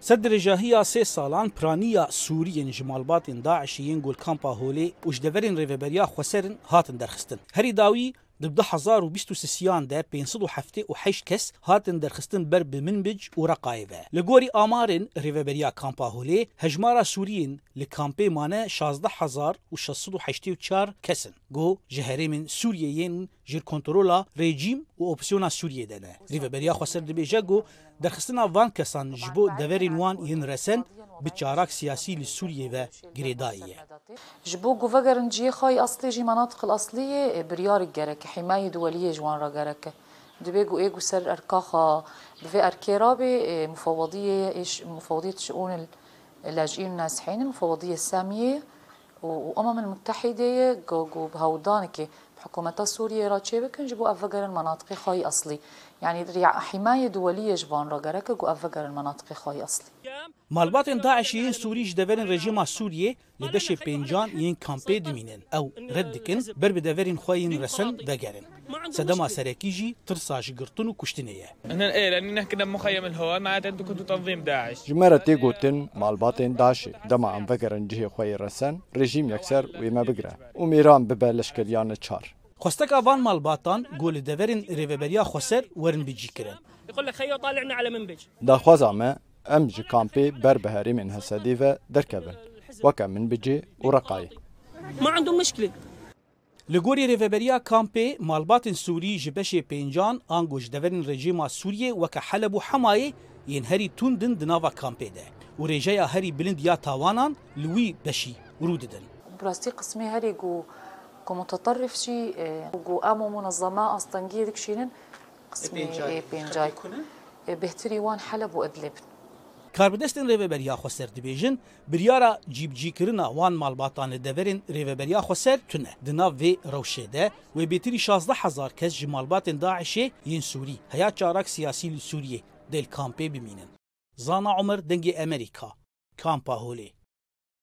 سد رجاهية سي سالان برانيا سوريين جمالبات داعشيين قول كامبا هولي وش دفرين ريفبريا خسرن هاتن درخستن. هري داوي دبده 1023 ده 578 کس هاتن درخستن بر به منبج و رقایبه لگوری آمارن ریوبریا کامپا هولی هجمارا سورین لکامپی مانه 16684 کسن. گو جهره من جر کنترولا رژیم و اپسیونا سوریه دنه ریوبریا خسر دبیجه گو درخستنا وان کسان جبو دورین وان ین رسن بتشارك سياسي لسوريا و جريدائية جبو جوفاجرن جي خاي أصلي جي مناطق الأصلية بريار الجرك حماية دولية جوان راجرك. دبيجو إيجو سر أركاخا بفي أركيرابي مفوضية إيش مفوضية شؤون اللاجئين النازحين المفوضية السامية. وأمم المتحدة جو جو بهودانكي بحكومة سوريا راتشي بكن جبو أفجر المناطق خاي أصلي يعني حماية دولية جبان راجرك جو أفجر المناطق خاي أصلي مالباتên Daişiyên Sûrî ji deverên rejima Sûriyê li deşê pêncan yên kampê dimînin ew red dikin ber bi deverên xwe yên resin vegerin. Sedema serekî jî tirsa ji girtin û kuştinê ye. ايه لان كنا مخيم الهواء معناتها انتم كنتوا تنظيم داعش جمرة تيغوتن مالباتين داشي دما ام فكرن جهي خوي رسن رژیم يكسر ويما بگره و میران ببلش کریان چار Xwesteka van malbatan got li deverên rêveberiya Xweser werin bicî kirin. يقول أم جي كامبي بربهاري من هساديفا دركبن وكم من بيجي ورقاي. ما عندهم مشكلة. لگوری ریفبریا کامپی مالبات سوری جبشه بينجان انغوش دورن رژیما سوري وکه حلب و حمایه ین توندن دناوا کامپی ده. و رژیا بلند یا تاوانان لوي بشی وروددن دن. قسمي قسمی هری گو گو متطرف شی آه، گو آمو منظما آستنگی دکشینن قسمی پینجای. آه، آه، بهتری وان حلب و Karbidestên rêveberiya Xweser dibêjin biryara cîbcîkirina wan malbatan li deverên rêveberiya Xweser tune. Di nav vê rewşê de wê bêtirî 16 hezar kes ji malbatên Daişê yên Sûrî heya çarak siyasî li Sûriyê del kampê bimînin. Zana Umer dengê Amerîka. Kampa Holê.